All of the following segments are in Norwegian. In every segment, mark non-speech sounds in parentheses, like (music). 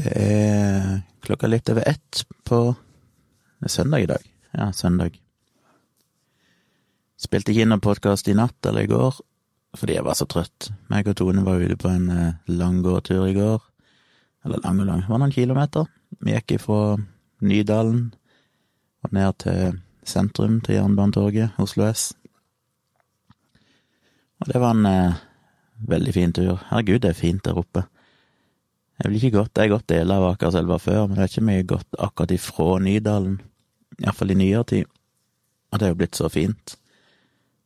Det er klokka litt over ett på søndag i dag. Ja, søndag. Spilte ikke inn noen podkast i natt eller i går fordi jeg var så trøtt. Meg og Tone var ute på en eh, lang gåtur i går. Eller lang og lang, det var noen kilometer. Vi gikk ifra Nydalen og ned til sentrum, til Jernbanetorget, Oslo S. Og det var en eh, veldig fin tur. Herregud, det er fint der oppe. Jeg vil ikke godt, jeg har gått deler av Akerselva før, men det er ikke mye godt akkurat ifra Nydalen. Iallfall i nyere tid. Og det er jo blitt så fint.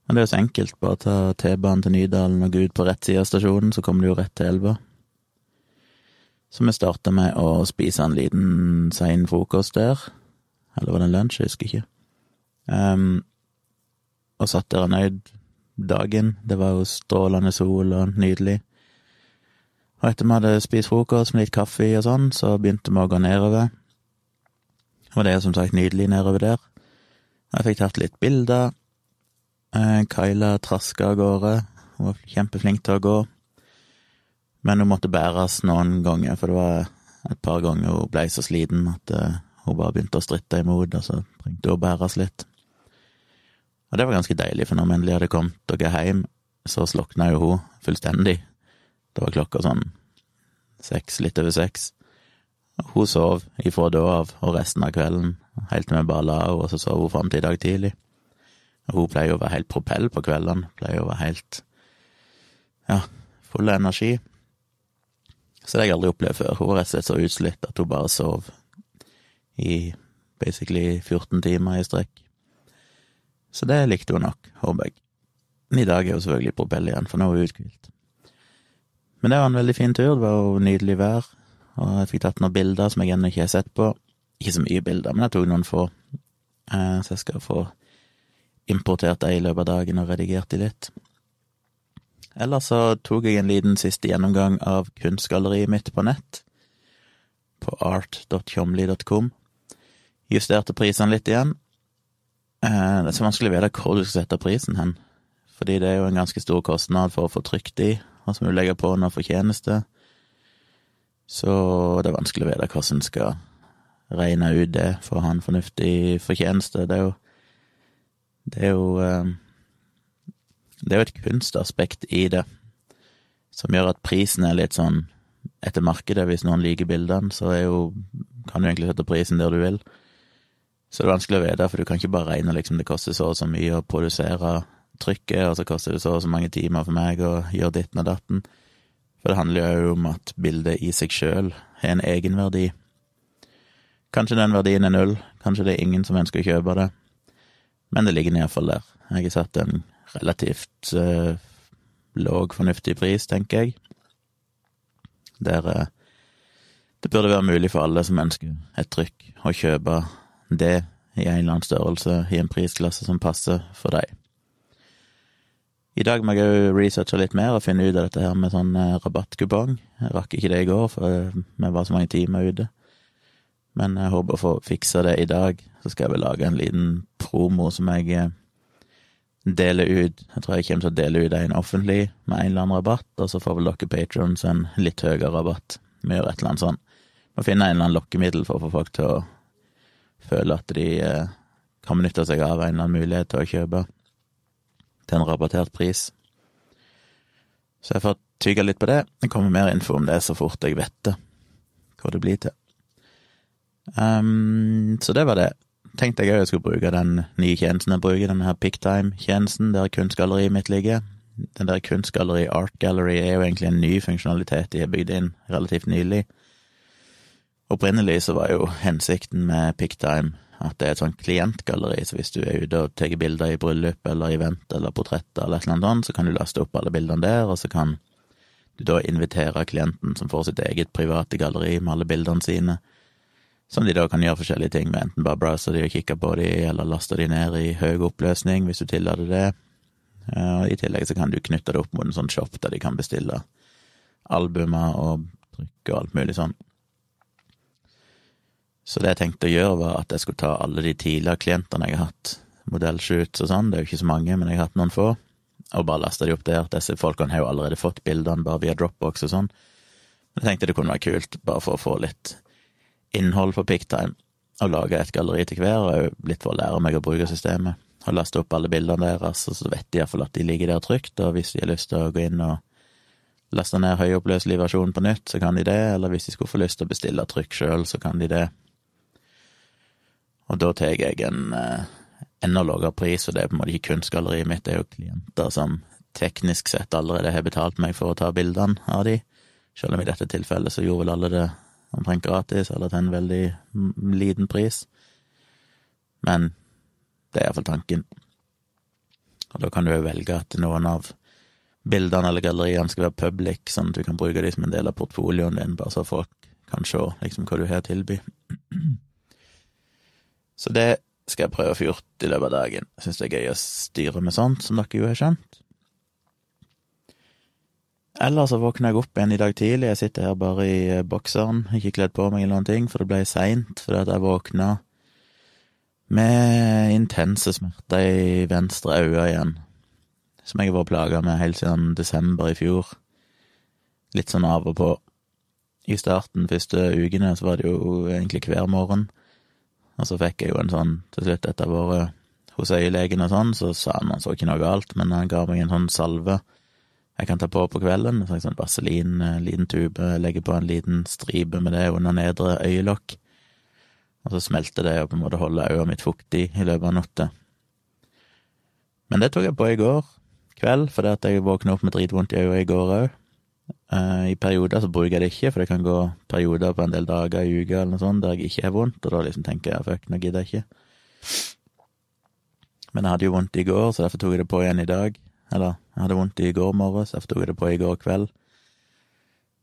Men det er jo så enkelt, bare ta T-banen til Nydalen og gå ut på rett side av stasjonen, så kommer du jo rett til elva. Så vi starta med å spise en liten sein frokost der. Eller var det en lunsj, jeg husker ikke. Um, og satt der og nøyd dagen. Det var jo strålende sol og nydelig. Og etter vi hadde spist frokost med litt kaffe og sånn, så begynte vi å gå nedover. Og det er som sagt nydelig nedover der. Jeg fikk tatt litt bilder Eh, Kyla traska av gårde. Hun var kjempeflink til å gå. Men hun måtte bæres noen ganger, for det var et par ganger hun ble så sliten at uh, hun bare begynte å stritte imot, og så trengte hun å bæres litt. Og det var ganske deilig, for når vi endelig hadde kommet og hjem, så slokna jo hun fullstendig. Det var klokka sånn seks, litt over seks. Hun sov ifra da av og resten av kvelden, helt til vi bare la henne, og så sov hun fram til i dag tidlig. Hun pleier å være helt propell på kveldene, pleier å være helt ja, full av energi. Så det har jeg aldri opplevd før. Hun var rett og slett så utslitt at hun bare sov i basically 14 timer i strekk. Så det likte hun nok, håper jeg. Men i dag er hun selvfølgelig propell igjen, for nå er hun uthvilt. Men det var en veldig fin tur, det var jo nydelig vær, og jeg fikk tatt noen bilder som jeg ennå ikke har sett på. Ikke så mye bilder, men jeg tok noen få, eh, så jeg skal få importert det i løpet av dagen og redigert dem litt. Ellers så tok jeg en liten siste gjennomgang av kunstgalleriet mitt på nett, på art.tjomli.com. Justerte prisene litt igjen. Eh, det er så vanskelig å vite hvor du skal sette prisen hen, fordi det er jo en ganske stor kostnad for å få trykt de, og som du legger på noe fortjeneste. Så det er vanskelig å vite hvordan en skal regne ut det for å ha en fornuftig fortjeneste. Det er jo det er jo eh, Det er jo et kunstaspekt i det som gjør at prisen er litt sånn etter markedet. Hvis noen liker bildene, så er jo kan du egentlig sette prisen der du vil. Så det er vanskelig å vite, for du kan ikke bare regne liksom det koster så og så mye å produsere trykket, og så koster det så og så mange timer for meg å gjøre ditten og datten. For det handler jo om at bildet i seg sjøl har en egenverdi. Kanskje den verdien er null, kanskje det er ingen som ønsker å kjøpe det. Men det ligger iallfall der. Jeg har satt en relativt uh, låg, fornuftig pris, tenker jeg. Der uh, det burde være mulig for alle som ønsker et trykk, å kjøpe det i en eller annen størrelse i en prisklasse som passer for deg. I dag må jeg òg researche litt mer og finne ut av dette her med sånn uh, rabattkupong. Jeg rakk ikke det i går, for vi var så mange timer ute. Men jeg håper å få fiksa det i dag. Så skal jeg vel lage en liten promo som jeg eh, deler ut. Jeg tror jeg kommer til å dele ut en offentlig med en eller annen rabatt, og så får vel dere patrons en litt høyere rabatt. Vi gjør et eller annet sånn. Må finne en eller annen lokkemiddel for å få folk til å føle at de eh, kan benytte seg av en eller annen mulighet til å kjøpe til en rabattert pris. Så jeg får tygge litt på det. Det kommer mer info om det så fort jeg vet det, hva det blir til. Um, så det var det. Tenkte jeg òg jeg skulle bruke den nye tjenesten jeg bruker, denne her Picktime-tjenesten der kunstgalleriet mitt ligger. Den der kunstgalleri Art Gallery er jo egentlig en ny funksjonalitet de har bygd inn relativt nylig. Opprinnelig så var jo hensikten med Picktime at det er et sånt klientgalleri, så hvis du er ute og tar bilder i bryllup eller event eller portretter eller et eller annet sånt, så kan du laste opp alle bildene der, og så kan du da invitere klienten som får sitt eget private galleri med alle bildene sine, som de da kan gjøre forskjellige ting med, enten bare browse de og kikke på de, eller laste de ned i høy oppløsning hvis du tillater det. Og I tillegg så kan du knytte det opp mot en sånn shop der de kan bestille albumer og trykk og alt mulig sånn. Så det jeg tenkte å gjøre, var at jeg skulle ta alle de tidligere klientene jeg har hatt, modellshoots og sånn, det er jo ikke så mange, men jeg har hatt noen få, og bare laste de opp der. Disse folkene har jo allerede fått bildene bare via Dropbox og sånn. Men Jeg tenkte det kunne være kult, bare for å få litt innhold på Picktime, å lage et galleri til hver, og litt for å lære meg å bruke systemet. Og laste opp alle bildene deres, og så vet de iallfall at de ligger der trygt, og hvis de har lyst til å gå inn og laste ned høyoppløselig versjon på nytt, så kan de det, eller hvis de skulle få lyst til å bestille trykk sjøl, så kan de det. Og da tar jeg en eh, enda lavere pris, og det er på en måte ikke kunstgalleriet mitt, det er jo klienter som teknisk sett allerede har betalt meg for å ta bildene av de, selv om i dette tilfellet så gjorde vel alle det omtrent gratis, eller til en veldig liten pris. Men det er iallfall tanken. Og da kan du jo velge at noen av bildene eller galleriene skal være public, sånn at du kan bruke de som en del av portfolioen din, bare så folk kan se liksom hva du har å tilby. (clears throat) Så det skal jeg prøve å få gjort i løpet av dagen. Jeg syns det er gøy å styre med sånt, som dere jo har skjønt. Ellers så våkna jeg opp igjen i dag tidlig, jeg sitter her bare i eh, bokseren, ikke kledd på meg eller noen ting, for det ble seint fordi at jeg våkna med intense smerter i venstre øye igjen, som jeg har vært plaga med helt siden desember i fjor. Litt sånn av og på. I starten, første ukene, så var det jo egentlig hver morgen. Og så fikk jeg jo en sånn, til slutt, etter å ha vært hos øyelegen og sånn, så sa han han så ikke noe galt, men han ga meg en sånn salve jeg kan ta på på kvelden. En sånn vaselin, en liten tube, legge på en liten stripe med det under nedre øyelokk. Og så smelter det og på en måte holder øyet mitt fuktig i løpet av natta. Men det tok jeg på i går kveld, fordi at jeg våkna opp med dritvondt i øyet i går òg. Uh, I perioder så bruker jeg det ikke, for det kan gå perioder på en del dager i uka eller noe sånt der jeg ikke har vondt, og da liksom tenker jeg fuck, nå gidder jeg ikke. Men jeg hadde jo vondt i går, så derfor tok jeg det på igjen i dag. Eller, jeg hadde vondt i går morges, derfor tok jeg det på i går kveld.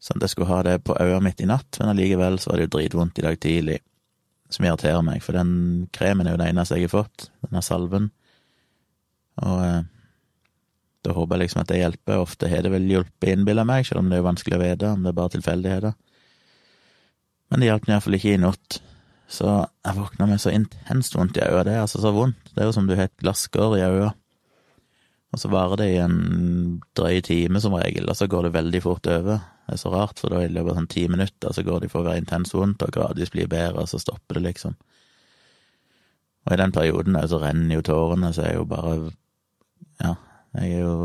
Sånn at jeg skulle ha det på øyet mitt i natt, men allikevel så var det jo dritvondt i dag tidlig, som irriterer meg, for den kremen er jo det eneste jeg har fått, denne salven. Og eh, da håper jeg liksom at det hjelper. Ofte har det vel hjulpet, innbiller meg, selv om det er vanskelig å vite, om det er bare tilfeldigheter. Men det hjalp iallfall ikke i natt. Så jeg våkna med så intenst vondt i øyet. Det er altså så vondt. Det er jo som du har et glasskår i øyet. Og så varer det i en drøy time som regel, og så går det veldig fort over. Det er så rart, for da i løpet av sånn ti minutter så går det for å være intenst vondt, og gradvis blir bedre, og så stopper det, liksom. Og i den perioden så renner jo tårene, så er jo bare Ja, jeg er jo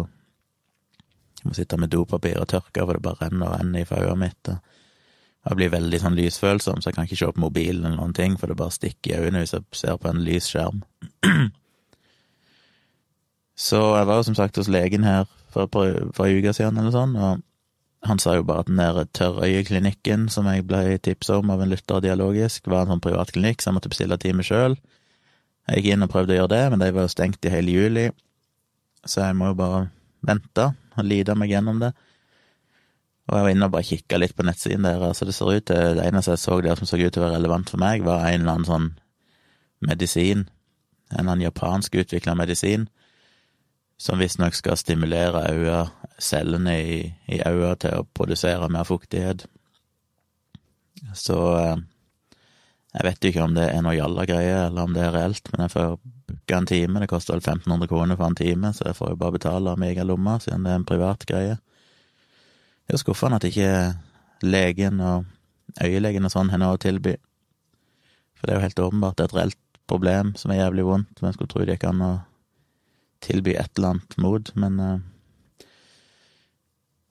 Jeg må sitte med dopapir og tørke, for det bare renner og renner i øyet mitt. Og jeg blir veldig sånn lysfølsom, så jeg kan ikke se på mobilen eller noen ting, for det bare stikker i øynene hvis jeg ser på en lys skjerm. (clears throat) Så jeg var jo som sagt hos legen her for for par uke siden, eller sånn, og han sa jo bare at den der Tørrøyeklinikken som jeg ble tipsa om av en lytter dialogisk, var en sånn privatklinikk, så jeg måtte bestille time sjøl. Jeg gikk inn og prøvde å gjøre det, men de var jo stengt i hele juli, så jeg må jo bare vente og lide meg gjennom det. Og jeg var inne og bare kikka litt på nettsiden deres, så det ser ut til Det eneste jeg så der som så ut til å være relevant for meg, var en eller annen sånn medisin, en eller annen japansk utvikla medisin, som visstnok skal stimulere øya, cellene i, i øya til å produsere mer fuktighet. Så eh, jeg vet ikke om det er noe jalla greie, eller om det er reelt, men jeg får booka en time. Det koster vel 1500 kroner for en time, så jeg får jo bare betale av egen lomme, siden det er en privat greie. Det er jo skuffende at ikke legen og øyelegen og sånn har noe å tilby. For det er jo helt åpenbart et reelt problem som er jævlig vondt, men jeg skulle tro gikk kan tilby et eller annet mot, men uh,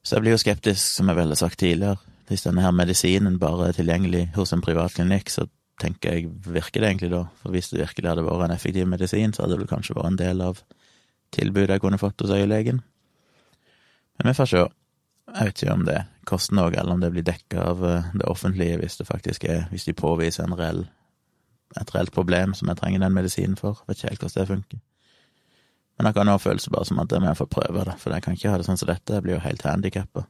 Så jeg blir jo skeptisk, som jeg vel sagt tidligere. Hvis denne her medisinen bare er tilgjengelig hos en privat klinikk, så tenker jeg, virker det egentlig da? For hvis det virkelig hadde vært en effektiv medisin, så hadde det kanskje vært en del av tilbudet jeg kunne fått hos øyelegen. Men vi får se. Jeg vet ikke om det koster noe, eller om det blir dekka av eh, det offentlige hvis det faktisk er Hvis de påviser reell, et reelt problem som jeg trenger den medisinen for. Jeg vet ikke helt hvordan det funker. Men jeg kan òg føles bare som at det må jeg få prøve det, for jeg kan ikke ha det sånn som dette, jeg blir jo helt handikappa.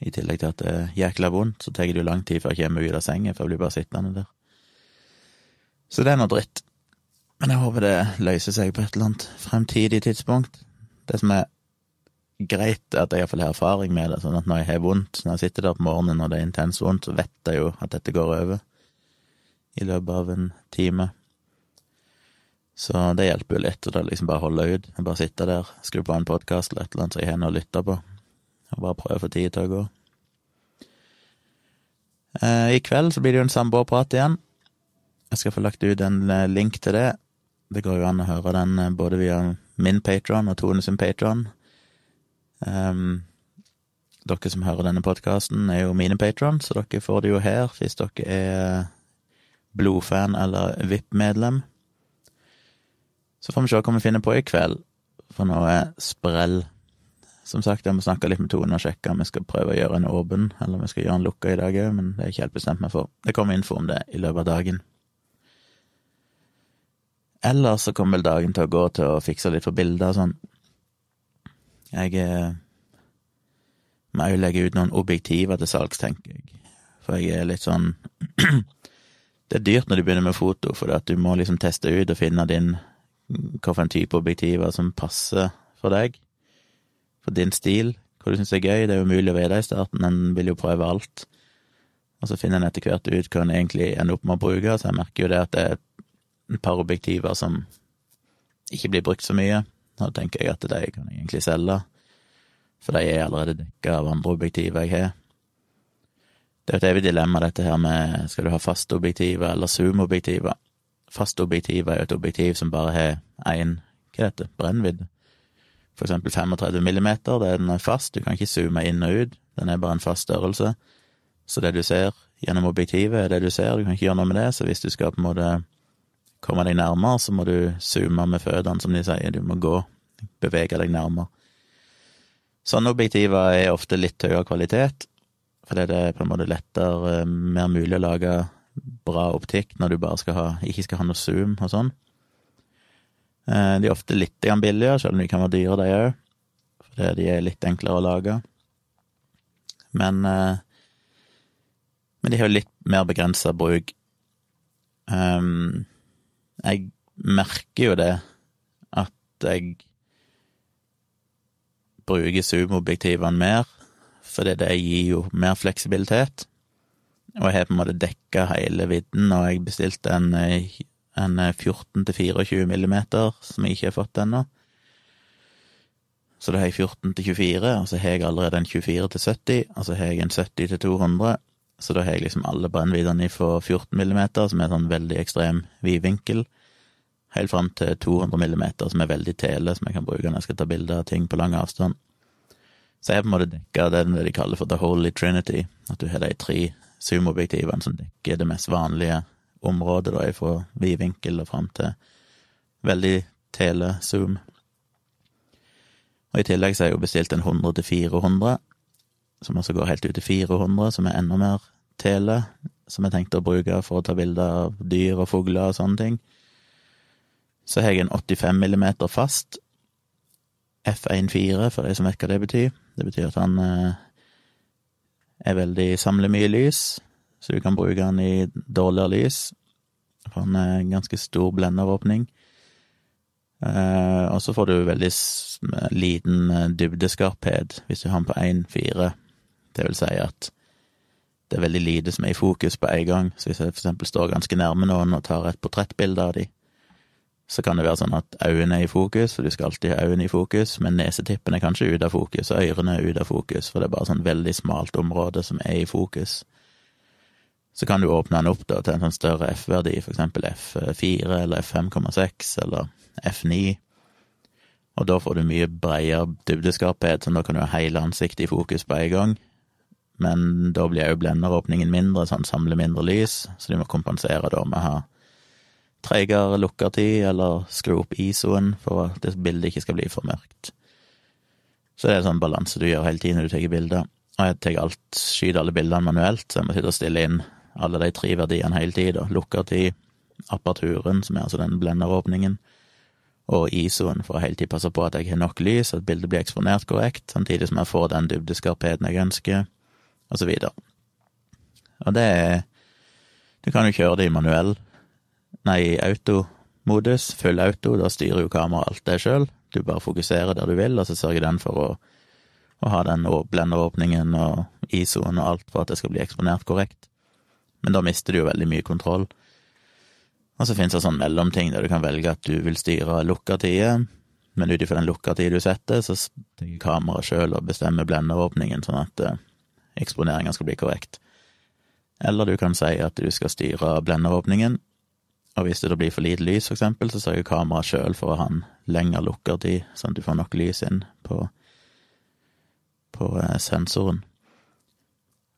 I tillegg til at det er jækla vondt, så tar det jo lang tid før jeg kommer ut av sengen, for jeg blir bare sittende der. Så det er noe dritt. Men jeg håper det løser seg på et eller annet fremtidig tidspunkt. Det som er greit, er at jeg iallfall har erfaring med det, sånn at når jeg har vondt, når jeg sitter der på morgenen og det er intenst vondt, så vet jeg jo at dette går over i løpet av en time. Så det hjelper jo litt, og det er liksom bare å holde ut. Bare sitte der, skru på en podkast eller et eller annet så jeg har noe å lytte på, og bare prøve å få tid til å gå. Eh, I kveld så blir det jo en samboerprat igjen. Jeg skal få lagt ut en eh, link til det. Det går jo an å høre den eh, både via min patron og Tone sin patron. Um, dere som hører denne podkasten, er jo mine patrons, så dere får det jo her hvis dere er blodfan eller VIP-medlem. Så får vi se hva vi finner på i kveld, for nå er sprell. Som sagt, jeg må snakke litt med Tone og sjekke om vi skal prøve å gjøre en åpen, eller om vi skal gjøre en lukka i dag òg, men det er ikke helt bestemt meg for. Det kommer info om det i løpet av dagen. Ellers så kommer vel dagen til å gå til å fikse litt for bilder og sånn. Jeg eh, må òg legge ut noen objektiver til salgs, tenker jeg. For jeg er litt sånn (clears throat) Det er dyrt når du begynner med foto, for du må liksom teste ut og finne din hvilken type objektiver som passer for deg, for din stil, hva du syns er gøy. Det er jo umulig å vite i starten, en vil jo prøve alt. Og så finner en etter hvert ut hva en egentlig ender opp med å bruke, så jeg merker jo det at det er et par objektiver som ikke blir brukt så mye. Da tenker jeg at de kan jeg egentlig selge, for de er allerede dekka av andre objektiver jeg har. Det er et evig dilemma, dette her med skal du ha faste objektiver eller zoom-objektiver. Faste objektiver er jo et objektiv som bare har én, hva heter det, brennvidde. For eksempel 35 millimeter, det er den fast, du kan ikke zoome inn og ut, den er bare en fast størrelse. Så det du ser gjennom objektivet, er det du ser, du kan ikke gjøre noe med det, så hvis du skal på en måte komme deg nærmere, så må du zoome med føttene, som de sier, du må gå, bevege deg nærmere. Sånne objektiver er ofte litt høyere kvalitet, fordi det er på en måte lettere, mer mulig å lage bra optikk når du bare skal ha, ikke skal ha noe zoom og sånn. De er ofte litt billigere, selv om de kan være dyre, de òg, fordi de er litt enklere å lage. Men, men de har jo litt mer begrensa bruk. Jeg merker jo det, at jeg bruker zoom-objektivene mer, fordi det gir jo mer fleksibilitet. Og jeg har på en måte dekka hele vidden, og jeg bestilte en, en 14 til 24 millimeter, som jeg ikke har fått ennå. Så da har jeg 14 til 24, og så har jeg allerede en 24 til 70, og så har jeg en 70 til 200. Så da har jeg liksom alle brennviddene for 14 millimeter, som er sånn veldig ekstrem vidvinkel, helt fram til 200 millimeter, som er veldig tele, som jeg kan bruke når jeg skal ta bilder av ting på lang avstand. Så jeg på en måte dekka det de kaller for the holy trinity, at du har de tre zoomobjektivene som dekker det mest vanlige området, da, fra vidvinkel og fram til veldig tele-zoom. Og i tillegg så har jeg jo bestilt en 100 til 400, som også går helt ut til 400, som er enda mer tele, som jeg tenkte å bruke for å ta bilder av dyr og fugler og sånne ting. Så har jeg en 85 millimeter fast, F1.4, for de som vet hva det betyr. Det betyr at han eh, er veldig samler mye lys, så du kan bruke den i dårligere lys. For den er en ganske stor blenderåpning. Eh, og så får du veldig liten eh, dybdeskarphet hvis du har den på 1.4. Det vil si at det er veldig lite som er i fokus på en gang. Så hvis jeg for eksempel står ganske nærme noen og tar et portrettbilde av dem, så kan det være sånn at øynene er i fokus, for du skal alltid ha øynene i fokus, men nesetippen er kanskje ute av fokus, og ørene er ute av fokus, for det er bare sånn veldig smalt område som er i fokus. Så kan du åpne den opp da til en sånn større F-verdi, eksempel F4 eller F5,6 eller F9, og da får du mye bredere dybdeskarphet, så da kan du ha hele ansiktet i fokus på en gang. Men da blir jo blenderåpningen mindre, sånn samler mindre lys, så du må kompensere da med å ha tregere lukkertid, eller skru opp ISO-en for at det bildet ikke skal bli for mørkt. Så det er en sånn balanse du gjør hele tiden når du tar bilder. Og jeg tar alt, skyter alle bildene manuelt, så jeg må sitte og stille inn alle de tre verdiene hele tida. Lukkertid, apparaturen, som er altså den blenderåpningen, og ISO-en for å hele tiden passe på at jeg har nok lys, at bildet blir eksponert korrekt, samtidig som jeg får den dybdeskarpheten jeg ønsker, og så videre. Og det er Du kan jo kjøre det i manuell nei, automodus, full auto, da styrer jo kameraet alt det sjøl. Du bare fokuserer der du vil, og så sørger den for å, å ha den blenderåpningen og ISO-en og alt for at det skal bli eksponert korrekt. Men da mister du jo veldig mye kontroll. Og så finnes det sånn mellomting der du kan velge at du vil styre lukkertider, men ut ifra den lukkertida du setter, så tar kameraet sjøl og bestemmer blenderåpningen, sånn at eh, eksponeringa skal bli korrekt. Eller du kan si at du skal styre blenderåpningen, og hvis det da blir for lite lys, for eksempel, så sørger kameraet sjøl for å ha en lengre lukkertid, sånn at du får nok lys inn på, på eh, sensoren.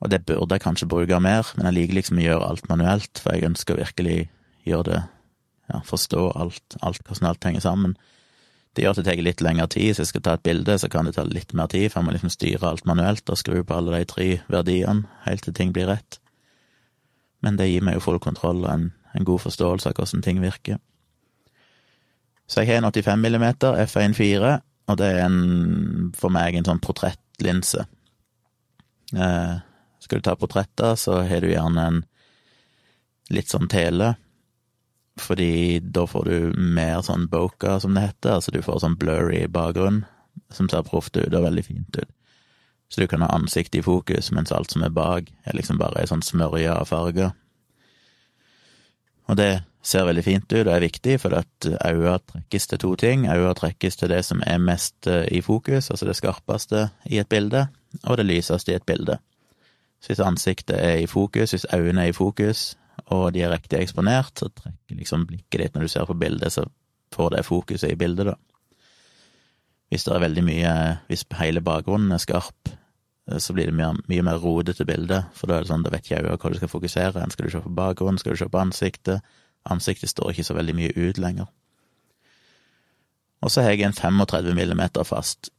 Og det burde jeg kanskje bruke mer, men jeg liker liksom å gjøre alt manuelt, for jeg ønsker å virkelig gjøre det, ja, forstå alt, alt hvordan alt henger sammen. Det gjør at det tar litt lengre tid. Hvis jeg skal ta et bilde, så kan det ta litt mer tid, for jeg må liksom styre alt manuelt og skru på alle de tre verdiene helt til ting blir rett. Men det gir meg jo full kontroll og en, en god forståelse av hvordan ting virker. Så jeg har en 85 mm F1.4, og det er en, for meg en sånn portrettlinse. Eh, skal du ta portretter, så har du gjerne en litt sånn tele fordi da får du mer sånn boka, som det heter, altså du får sånn blurry bakgrunn, som ser proft ut og veldig fint ut. Så du kan ha ansiktet i fokus, mens alt som er bak, er liksom bare ei sånn smørje av farger. Og det ser veldig fint ut og er viktig, for at øya trekkes til to ting. Øya trekkes til det som er mest eh, i fokus, altså det skarpeste i et bilde, og det lyseste i et bilde. Så hvis ansiktet er i fokus, hvis øynene er i fokus, og de er riktig eksponert, så trekker liksom blikket ditt når du ser på bildet, så får det fokuset i bildet, da. Hvis det er veldig mye Hvis hele bakgrunnen er skarp, så blir det mye, mye mer rodete bilde, for da er det sånn, da vet ikke øyet hva du skal fokusere. Skal du se på bakgrunnen, skal du se på ansiktet? Ansiktet står ikke så veldig mye ut lenger. Og så har jeg en 35 millimeter fast,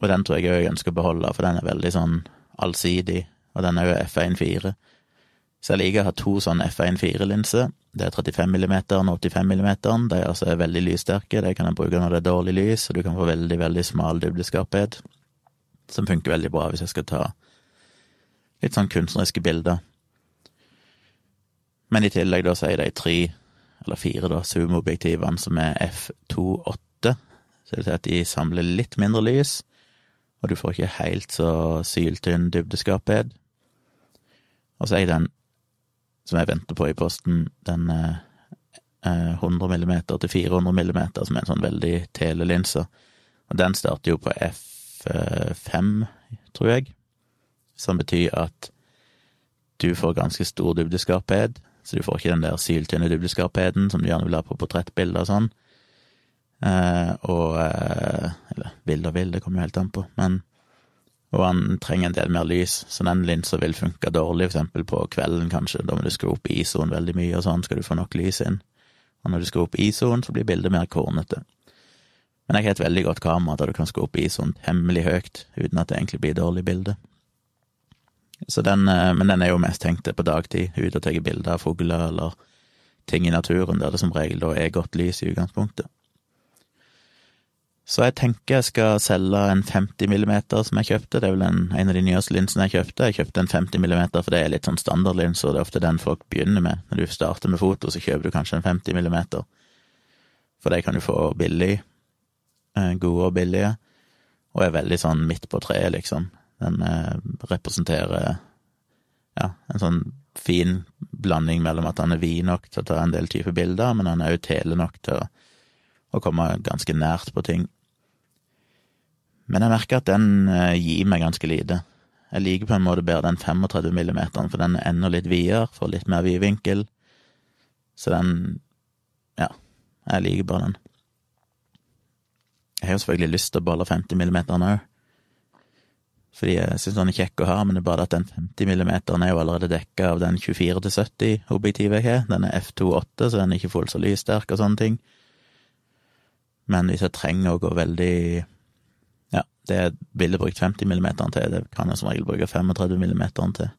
og den tror jeg jeg ønsker å beholde, for den er veldig sånn allsidig, og den er jo F1.4. Så jeg liker å ha to sånne F1.4-linser. Det er 35 mm og 85 mm. De er altså veldig lyssterke. De kan jeg bruke når det er dårlig lys, og du kan få veldig, veldig smal dybdeskarphet. Som funker veldig bra hvis jeg skal ta litt sånn kunstneriske bilder. Men i tillegg da så er de tre, eller fire, da, zoom-objektivene som er F28. Så det vil si at de samler litt mindre lys, og du får ikke helt så syltynn dybdeskarphet. Og så er den som jeg venter på i posten, den eh, 100 eh, mm til 400 mm, som er en sånn veldig telelinse. Og den starter jo på F5, tror jeg, som betyr at du får ganske stor dybdeskarphet, så du får ikke den der syltynne dybdeskarpheten som du gjerne vil ha på portrettbilder og sånn. Eh, og eh, Eller bilder og det kommer jo helt an på, men og han trenger en del mer lys, så den linsa vil funke dårlig, eksempel på kvelden, kanskje. Da må du skru opp ISO-en veldig mye, og sånn skal du få nok lys inn. Og når du skrur opp ISO-en, så blir bildet mer kornete. Men jeg har et veldig godt kamera der du kan skru opp ISO-en hemmelig høyt, uten at det egentlig blir dårlig bilde. Så den, eh, men den er jo mest tenkt på dagtid, ute og tar bilder av fugler eller ting i naturen, der det som regel da er godt lys i utgangspunktet. Så jeg tenker jeg skal selge en 50 millimeter som jeg kjøpte. Det er vel en, en av de nyeste linsene jeg kjøpte. Jeg kjøpte en 50 millimeter, for det er litt sånn standardlinse, og det er ofte den folk begynner med. Når du starter med foto, så kjøper du kanskje en 50 millimeter. For de kan du få billig. Eh, gode og billige. Og er veldig sånn midt på treet, liksom. Den eh, representerer ja, en sånn fin blanding mellom at han er vid nok til å ta en del typer bilder, men han er òg tele nok til å og komme ganske nært på ting. Men jeg merker at den eh, gir meg ganske lite. Jeg liker på en måte bedre den 35 millimeteren, for den er enda litt videre, får litt mer vidvinkel. Så den Ja, jeg liker bare den. Jeg har jo selvfølgelig lyst til å beholde 50 millimeteren òg, fordi jeg syns den er kjekk å ha, men det er bare at den 50 millimeteren er jo allerede dekka av den 24 70 objektivet jeg har. Den er F28, så den er ikke fullt så lyssterk og sånne ting. Men hvis jeg trenger å gå veldig Ja, det jeg ville brukt 50 mm til, det kan jeg som regel bruke 35 mm til.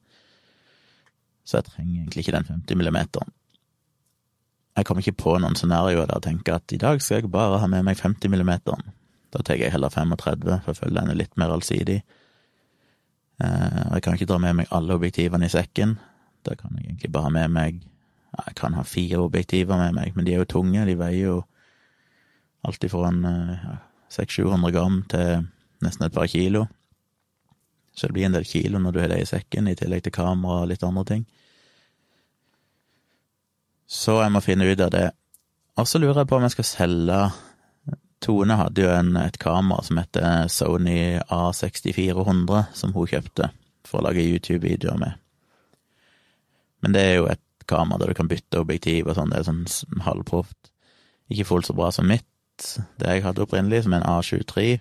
Så jeg trenger egentlig ikke den 50 mm. Jeg kommer ikke på noen scenarioer der jeg tenker at i dag skal jeg bare ha med meg 50 mm. Da tar jeg heller 35, for jeg føler den er litt mer allsidig. Eh, jeg kan ikke dra med meg alle objektivene i sekken. Da kan jeg egentlig bare ha med meg Jeg kan ha fire objektiver med meg, men de er jo tunge, de veier jo Alt ifra en eh, ja, 600-700 gram til nesten et par kilo. Så det blir en del kilo når du har det i sekken, i tillegg til kamera og litt andre ting. Så jeg må finne ut av det. Og så lurer jeg på om jeg skal selge Tone hadde jo en, et kamera som heter Sony A6400, som hun kjøpte for å lage YouTube-videoer med. Men det er jo et kamera der du kan bytte objektiv og sånn, det er sånn halvproft. Ikke fullt så bra som mitt, det jeg hadde opprinnelig, som en A23,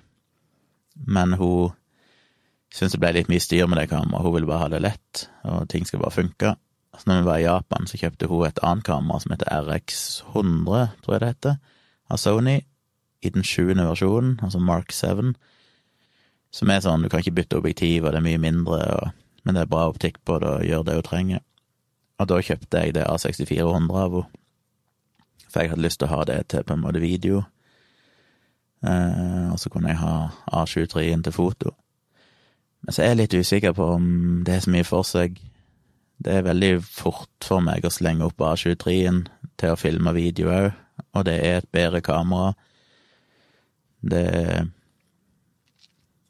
men hun syntes det ble litt mye styr med det kameraet, hun ville bare ha det lett, og ting skal bare funke. Så når vi var i Japan, så kjøpte hun et annet kamera som heter RX100, tror jeg det heter, av Sony, i den sjuende versjonen, altså Mark 7, som er sånn, du kan ikke bytte objektiv, og det er mye mindre, og, men det er bra optikk på det, og gjør det hun trenger. Og da kjøpte jeg det A6400 av henne, for jeg hadde lyst til å ha det til på en måte video, og så kunne jeg ha A23-en til foto. Men så er jeg litt usikker på om det er så mye for seg. Det er veldig fort for meg å slenge opp A23-en til å filme video òg, og det er et bedre kamera. Det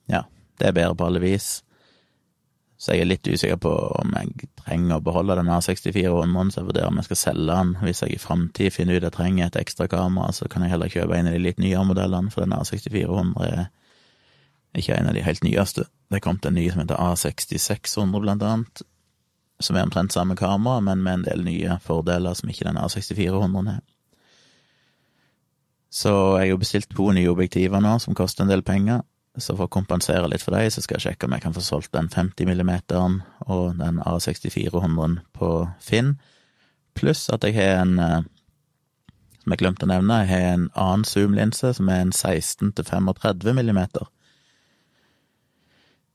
Ja, det er bedre på alle vis. Så jeg er litt usikker på om jeg trenger å beholde den A6400, så jeg vurderer om jeg skal selge den. Hvis jeg i framtid finner ut at jeg trenger et ekstra kamera, så kan jeg heller kjøpe en av de litt nyere modellene, for den A6400 er ikke en av de helt nyeste. Det er kommet en ny som heter A6600, blant annet, som er omtrent samme kamera, men med en del nye fordeler som ikke den A6400 er. Så jeg har bestilt to nye objektiver nå, som koster en del penger. Så for å kompensere litt for dem, så skal jeg sjekke om jeg kan få solgt den 50 millimeteren og den A6400-en på Finn, pluss at jeg har en, eh, som jeg glemte å nevne, jeg har en annen zoom-linse som er en 16-35 millimeter.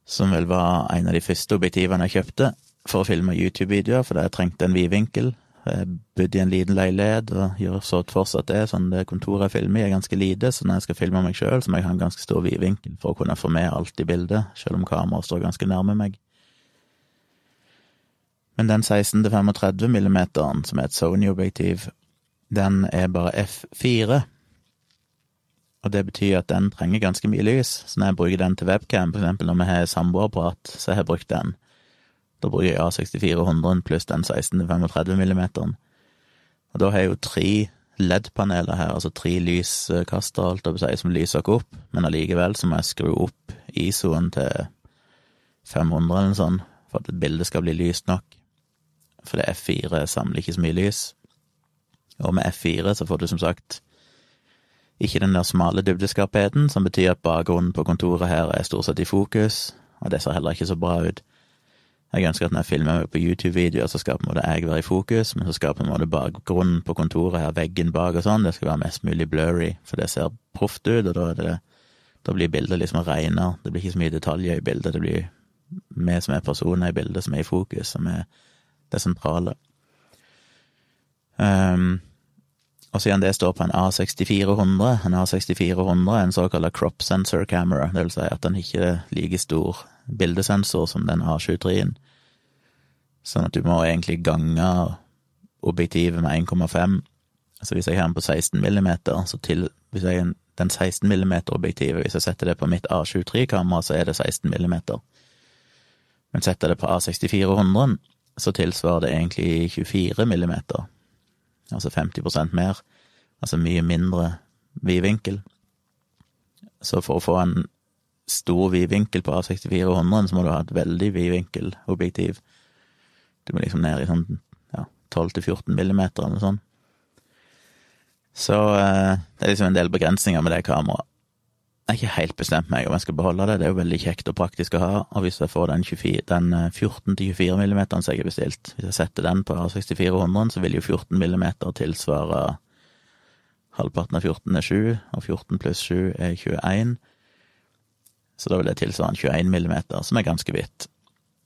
som vel var en av de første objektivene jeg kjøpte for å filme YouTube-videoer, fordi jeg trengte en vidvinkel jeg bodde i en liten leilighet og gjør så fortsatt det. Sånn det kontoret jeg filmer i, er ganske lite, så når jeg skal filme meg sjøl, må jeg ha en ganske stor vidvinkel for å kunne få med alt i bildet, selv om kameraet står ganske nærme meg. Men den 16-35 millimeteren, som er et Sony-objektiv, den er bare F4. Og det betyr at den trenger ganske mye lys, så når jeg bruker den til webcam, for eksempel når vi har samboerprat, så har jeg brukt den. Da bruker jeg A6400 pluss den 16-35 millimeteren. Og da har jeg jo tre LED-paneler her, altså tre lyskastere, alt jeg si, som lyser ikke opp, men allikevel så må jeg skru opp ISO-en til 500 eller noe sånt, for at et bilde skal bli lyst nok. For det F4 samler ikke så mye lys. Og med F4 så får du som sagt ikke den der smale dybdeskarpheten, som betyr at bakgrunnen på kontoret her er stort sett i fokus, og det ser heller ikke så bra ut. Jeg ønsker at når jeg filmer meg på YouTube-videoer, så skal på en måte jeg være i fokus, men så skal på en måte bakgrunnen på kontoret her, veggen bak og sånn, det skal være mest mulig blurry, for det ser proft ut, og da, det, da blir bildet liksom renere. Det blir ikke så mye detaljer i bildet, det blir vi som er personer i bildet, som er i fokus, som er det sentrale. Um, og siden det står på en A6400, en A6400 er en såkalt crop sensor camera, det vil si at den ikke er like stor bildesensor som den A23-en. Sånn at du må egentlig gange objektivet med 1,5. Altså hvis jeg har den på 16 millimeter, så til hvis jeg, den 16 millimeter-objektivet, hvis jeg setter det på mitt A23-kamera, så er det 16 millimeter. Men setter jeg det på A6400, så tilsvarer det egentlig 24 millimeter. Altså 50% mer. Altså mye mindre vidvinkel. Så for å få en stor vidvinkel på A6400, så må du ha et veldig vidvinkelobjektiv. Du må liksom ned i sånn ja, 12-14 millimeter eller noe sånt. Så eh, det er liksom en del begrensninger med det kameraet. Jeg har ikke helt bestemt meg om jeg skal beholde det, det er jo veldig kjekt og praktisk å ha, og hvis jeg får den, 24, den 14-24 mm millimeteren som jeg har bestilt, hvis jeg setter den på A6400, så vil jo 14 millimeter tilsvare halvparten av 14 er 7, og 14 pluss 7 er 21. Så da vil det tilsvare en 21 millimeter, som er ganske hvitt.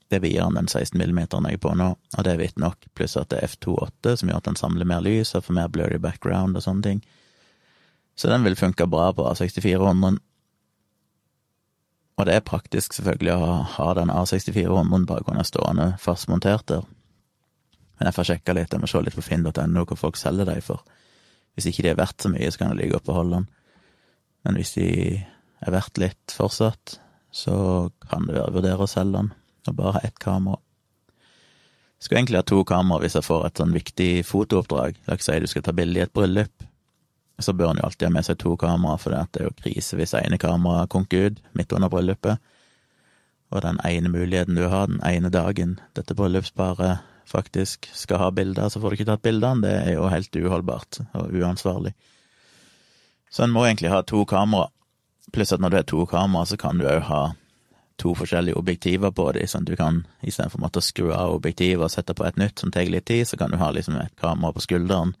Det er videre enn den 16 millimeteren jeg er på nå, og det er hvitt nok, pluss at det er F28, som gjør at den samler mer lys og får mer blurry background og sånne ting. Så den vil funke bra på A6400. Og det er praktisk, selvfølgelig, å ha den A6400 bare kunne stående fastmontert der. Men jeg får sjekka litt, jeg må se litt på finn.no hva folk selger dem for. Hvis ikke de er verdt så mye, så kan jeg like godt beholde den. Men hvis de er verdt litt fortsatt, så kan det være vurdere å selge den og bare ha ett kamera. Jeg skulle egentlig ha to kameraer hvis jeg får et sånn viktig fotooppdrag. La oss si du skal ta bilde i et bryllup. Så bør en jo alltid ha med seg to kameraer, for det er jo krise hvis ene kamera konker ut midt under bryllupet. Og den ene muligheten du har den ene dagen dette bryllupsparet faktisk skal ha bilder, så får du ikke tatt bildene. Det er jo helt uholdbart og uansvarlig. Så en må egentlig ha to kamera, pluss at når du har to kameraer, så kan du òg ha to forskjellige objektiver på dem, sånn at du kan istedenfor å skru av objektivet og sette på et nytt som tar litt tid, så kan du ha liksom et kamera på skulderen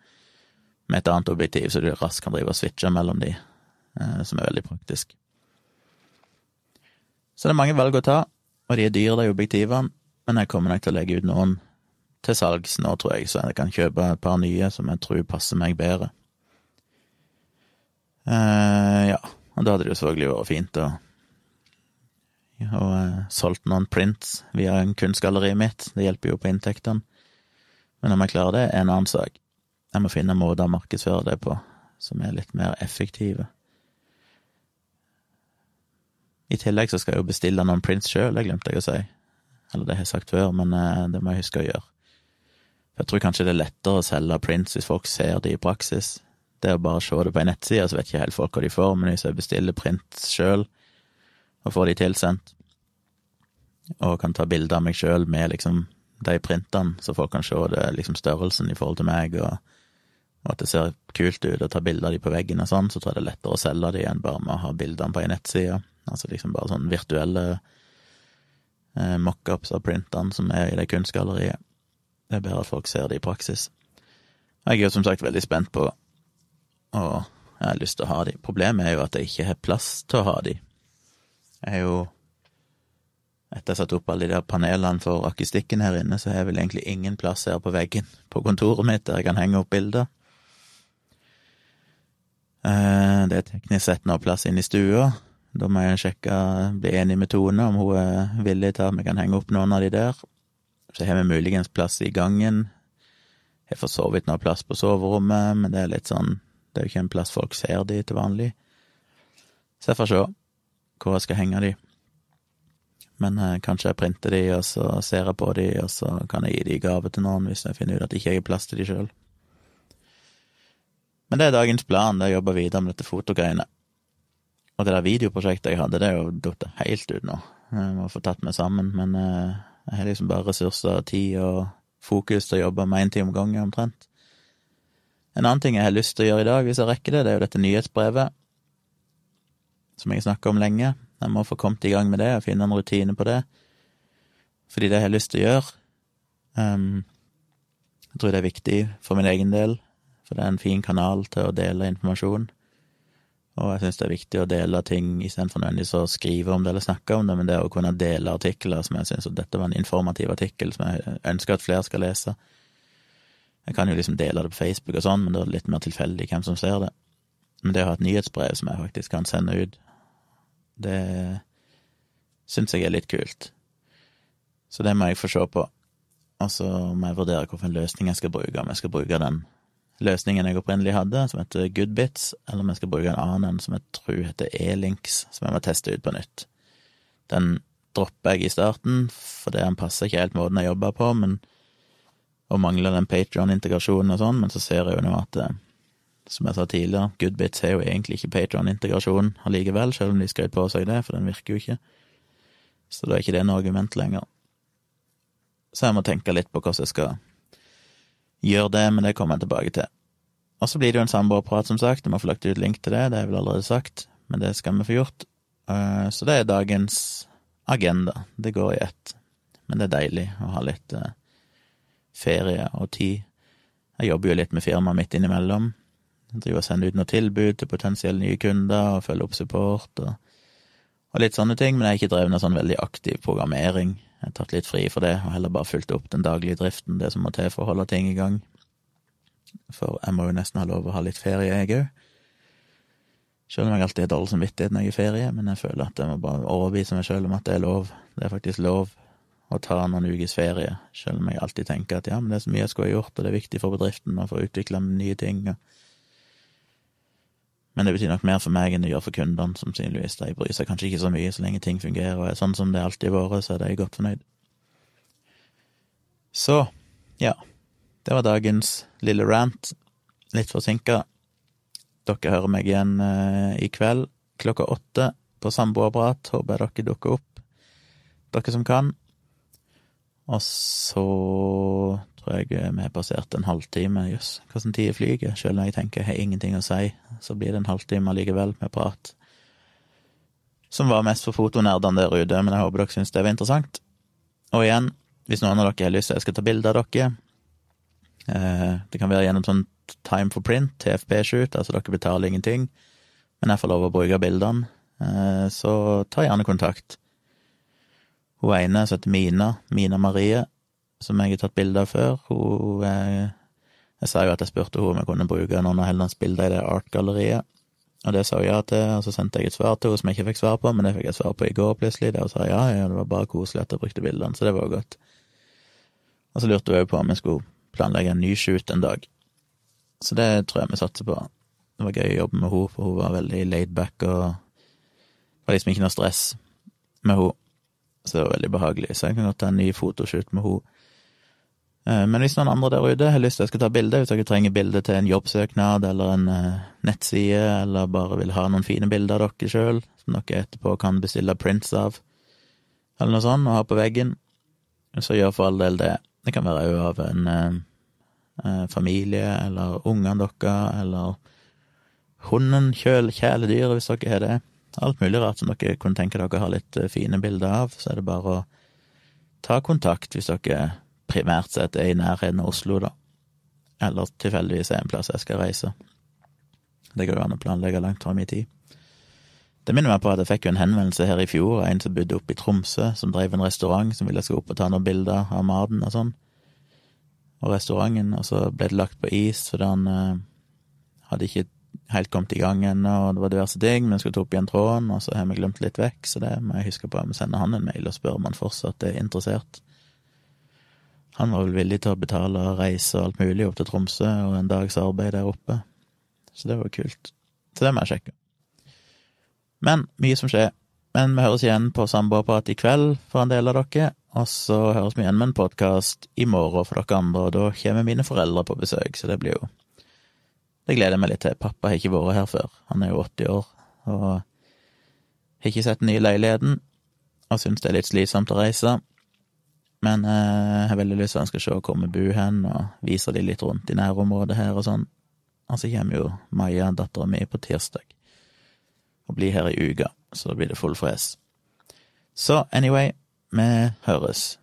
med et annet objektiv, så du raskt kan drive og switche mellom de, eh, som er veldig praktisk. Så det er mange valg å ta, og de er dyre, de objektivene, men jeg kommer nok til å legge ut noen til salgs nå, tror jeg, så jeg kan kjøpe et par nye som jeg tror passer meg bedre. Uh, ja, og da hadde det jo selvfølgelig vært fint å og uh, solgt noen prints via kunstgalleriet mitt, det hjelper jo på inntektene. Men om jeg klarer det, er en annen sak. Jeg må finne måter å markedsføre det på som er litt mer effektive. I tillegg så skal jeg jo bestille noen prints sjøl, det glemte jeg å si. Eller det har jeg sagt før, men uh, det må jeg huske å gjøre. Jeg tror kanskje det er lettere å selge prints hvis folk ser det i praksis. Det å bare se det på ei nettside, så vet ikke helt folk hva de får, men hvis jeg bestiller print sjøl og får de tilsendt, og kan ta bilder av meg sjøl med liksom de printene, så folk kan se det, liksom størrelsen i forhold til meg, og, og, at det ser kult ut, og ta bilder av de på veggen og sånn, så tror jeg det er lettere å selge de enn bare med å ha bildene på ei nettside. Altså liksom bare sånne virtuelle eh, mockups av printene som er i det kunstgalleriet. Det er bedre at folk ser det i praksis. Jeg er jo som sagt veldig spent på og jeg har lyst til å ha de. Problemet er jo at jeg ikke har plass til å ha de. Jeg er jo Etter jeg har satt opp alle de der panelene for akustikken her inne, så har jeg vel egentlig ingen plass her på veggen på kontoret mitt der jeg kan henge opp bilder. Eh, det er teknisk sett nå plass inne i stua. Da må jeg sjekke, bli enig med Tone om hun er villig til at vi kan henge opp noen av de der. Så har vi muligens plass i gangen. Jeg har for så vidt noe plass på soverommet, men det er litt sånn Det er jo ikke en plass folk ser de til vanlig. Så jeg får se hvor jeg skal henge de. Men eh, kanskje jeg printer de, og så ser jeg på de, og så kan jeg gi de i gave til noen hvis jeg finner ut at jeg ikke har plass til de sjøl. Men det er dagens plan, det er å jobbe videre med dette fotogreiene. Og det der videoprosjektet jeg hadde, det er jo datt helt ut nå. Jeg må få tatt meg sammen, men eh, jeg har liksom bare ressurser, tid og fokus til å jobbe med én time om gangen, omtrent. En annen ting jeg har lyst til å gjøre i dag, hvis jeg rekker det, det er jo dette nyhetsbrevet, som jeg snakka om lenge. Jeg må få kommet i gang med det og finne en rutine på det, fordi det jeg har lyst til å gjøre um, Jeg tror det er viktig for min egen del, for det er en fin kanal til å dele informasjon. Og jeg syns det er viktig å dele ting istedenfor nødvendigvis å skrive om det eller snakke om det, men det å kunne dele artikler som jeg syns dette var en informativ artikkel som jeg ønsker at flere skal lese. Jeg kan jo liksom dele det på Facebook og sånn, men da er det litt mer tilfeldig hvem som ser det. Men det å ha et nyhetsbrev som jeg faktisk kan sende ut, det syns jeg er litt kult. Så det må jeg få se på. Og så må jeg vurdere hvilken løsning jeg skal bruke, om jeg skal bruke den løsningen jeg opprinnelig hadde, som heter Goodbits, eller om jeg skal bruke en annen som jeg tror heter E-Links, som jeg må teste ut på nytt. Den dropper jeg i starten, for det passer ikke helt måten jeg jobber på, men og mangler den Patrion-integrasjonen og sånn, men så ser jeg jo nå at eh, som jeg sa tidligere, Goodbits har jo egentlig ikke Patrion-integrasjon allikevel, selv om de skrøt på seg det, for den virker jo ikke. Så da er ikke det noe argument lenger. Så jeg må tenke litt på hvordan jeg skal gjøre det, men det kommer jeg tilbake til. Og så blir det jo en samboerprat, som sagt. Jeg må få lagt ut link til det, det er vel allerede sagt, men det skal vi få gjort. Eh, så det er dagens agenda. Det går i ett. Men det er deilig å ha litt eh, ferie og tid. Jeg jobber jo litt med firmaet mitt innimellom. Jeg driver og sender ut noen tilbud til potensielle nye kunder og følger opp support og, og litt sånne ting, men jeg har ikke drevet noe sånn veldig aktiv programmering. Jeg har tatt litt fri for det, og heller bare fulgt opp den daglige driften, det som må til for å holde ting i gang. For jeg må jo nesten ha lov å ha litt ferie, jeg òg. Selv om jeg alltid har dårlig samvittighet når jeg er ferie, men jeg føler at jeg må bare overbevise meg selv om at det er lov. Det er faktisk lov å ta noen ukers ferie, selv om jeg alltid tenker at ja, men det er så mye jeg skulle ha gjort, og det er viktig for bedriften å få utvikla nye ting. Men det betyr nok mer for meg enn det gjør for kundene, som sannsynligvis. De bryr seg kanskje ikke så mye så lenge ting fungerer og er sånn som det alltid har vært, så er de godt fornøyd. Så, ja. Det var dagens lille rant. Litt forsinka. Dere hører meg igjen eh, i kveld klokka åtte på Samboerprat. Håper jeg dere dukker opp, dere som kan. Og så tror jeg vi har passert en halvtime. Jøss, hvordan tid flyger? Selv når jeg tenker jeg har ingenting å si, så blir det en halvtime allikevel med prat. Som var mest for fotonerdene der ute, men jeg håper dere syns det var interessant. Og igjen, hvis noen av dere har lyst til at jeg skal ta bilde av dere eh, Det kan være gjennom sånn time for print, TFP-shoot, altså dere betaler ingenting, men jeg får lov å bruke bildene, eh, så ta gjerne kontakt. Hun ene som heter Mina, Mina Marie, som jeg har tatt bilde av før, hun eh, Jeg sa jo at jeg spurte henne om jeg kunne bruke noen av Hellands bilder i det art-galleriet, og det sa hun ja til, og så sendte jeg et svar til henne som jeg ikke fikk svar på, men det fikk jeg svar på i går plutselig, der hun sa ja, ja, det var bare koselig at jeg brukte bildene, så det var godt. Og så lurte hun òg på om jeg skulle planlegge en ny shoot en dag. Så det tror jeg vi satser på. Det var gøy å jobbe med henne, for hun var veldig laidback og det var liksom ikke noe stress med henne. Så det var veldig behagelig. Så jeg kan godt ta en ny fotoshoot med henne. Eh, men hvis noen andre der ute har lyst til skal ta bilde, hvis dere trenger bilde til en jobbsøknad eller en eh, nettside, eller bare vil ha noen fine bilder av dere sjøl, som dere etterpå kan bestille prints av, eller noe sånt, og ha på veggen, så gjør for all del det. Det kan være òg av en eh, eh, familie, eller ungene deres, eller hunden, kjøl, kjæledyret, hvis dere har det. Alt mulig rart som dere kunne tenke dere å ha litt fine bilder av, så er det bare å ta kontakt hvis dere primært sett er i nærheten av Oslo, da. Eller tilfeldigvis er en plass jeg skal reise. Det går jo an å planlegge langt fram i tid. Det minner meg på at jeg fikk jo en henvendelse her i fjor av en som bodde oppe i Tromsø, som drev en restaurant, som ville jeg skulle opp og ta noen bilder av maten og sånn, og restauranten, og så ble det lagt på is fordi han eh, hadde ikke helt kommet i gang ennå, og det var diverse ting, men skulle ta opp igjen tråden, og så har vi glemt litt vekk, så det må jeg huske på. Jeg må sende han en mail og spørre om han fortsatt er interessert. Han var vel villig til å betale reise og alt mulig opp til Tromsø og en dags arbeid der oppe, så det var kult. Så det må jeg sjekke. Men mye som skjer. Men vi høres igjen på Samboerprat i kveld for en del av dere, og så høres vi igjen med en podkast i morgen for dere andre, og da kommer mine foreldre på besøk, så det blir jo Det gleder jeg meg litt til. Pappa har ikke vært her før, han er jo 80 år, og har ikke sett den nye leiligheten, og syns det er litt slitsomt å reise. Men eh, jeg har veldig lyst til skal se hvor vi bor hen, og vise de litt rundt i nærområdet her og sånn. Og så kommer jo Maja, dattera mi, på tirsdag og blir her i uka, så da blir det full fres. Så anyway, vi høres.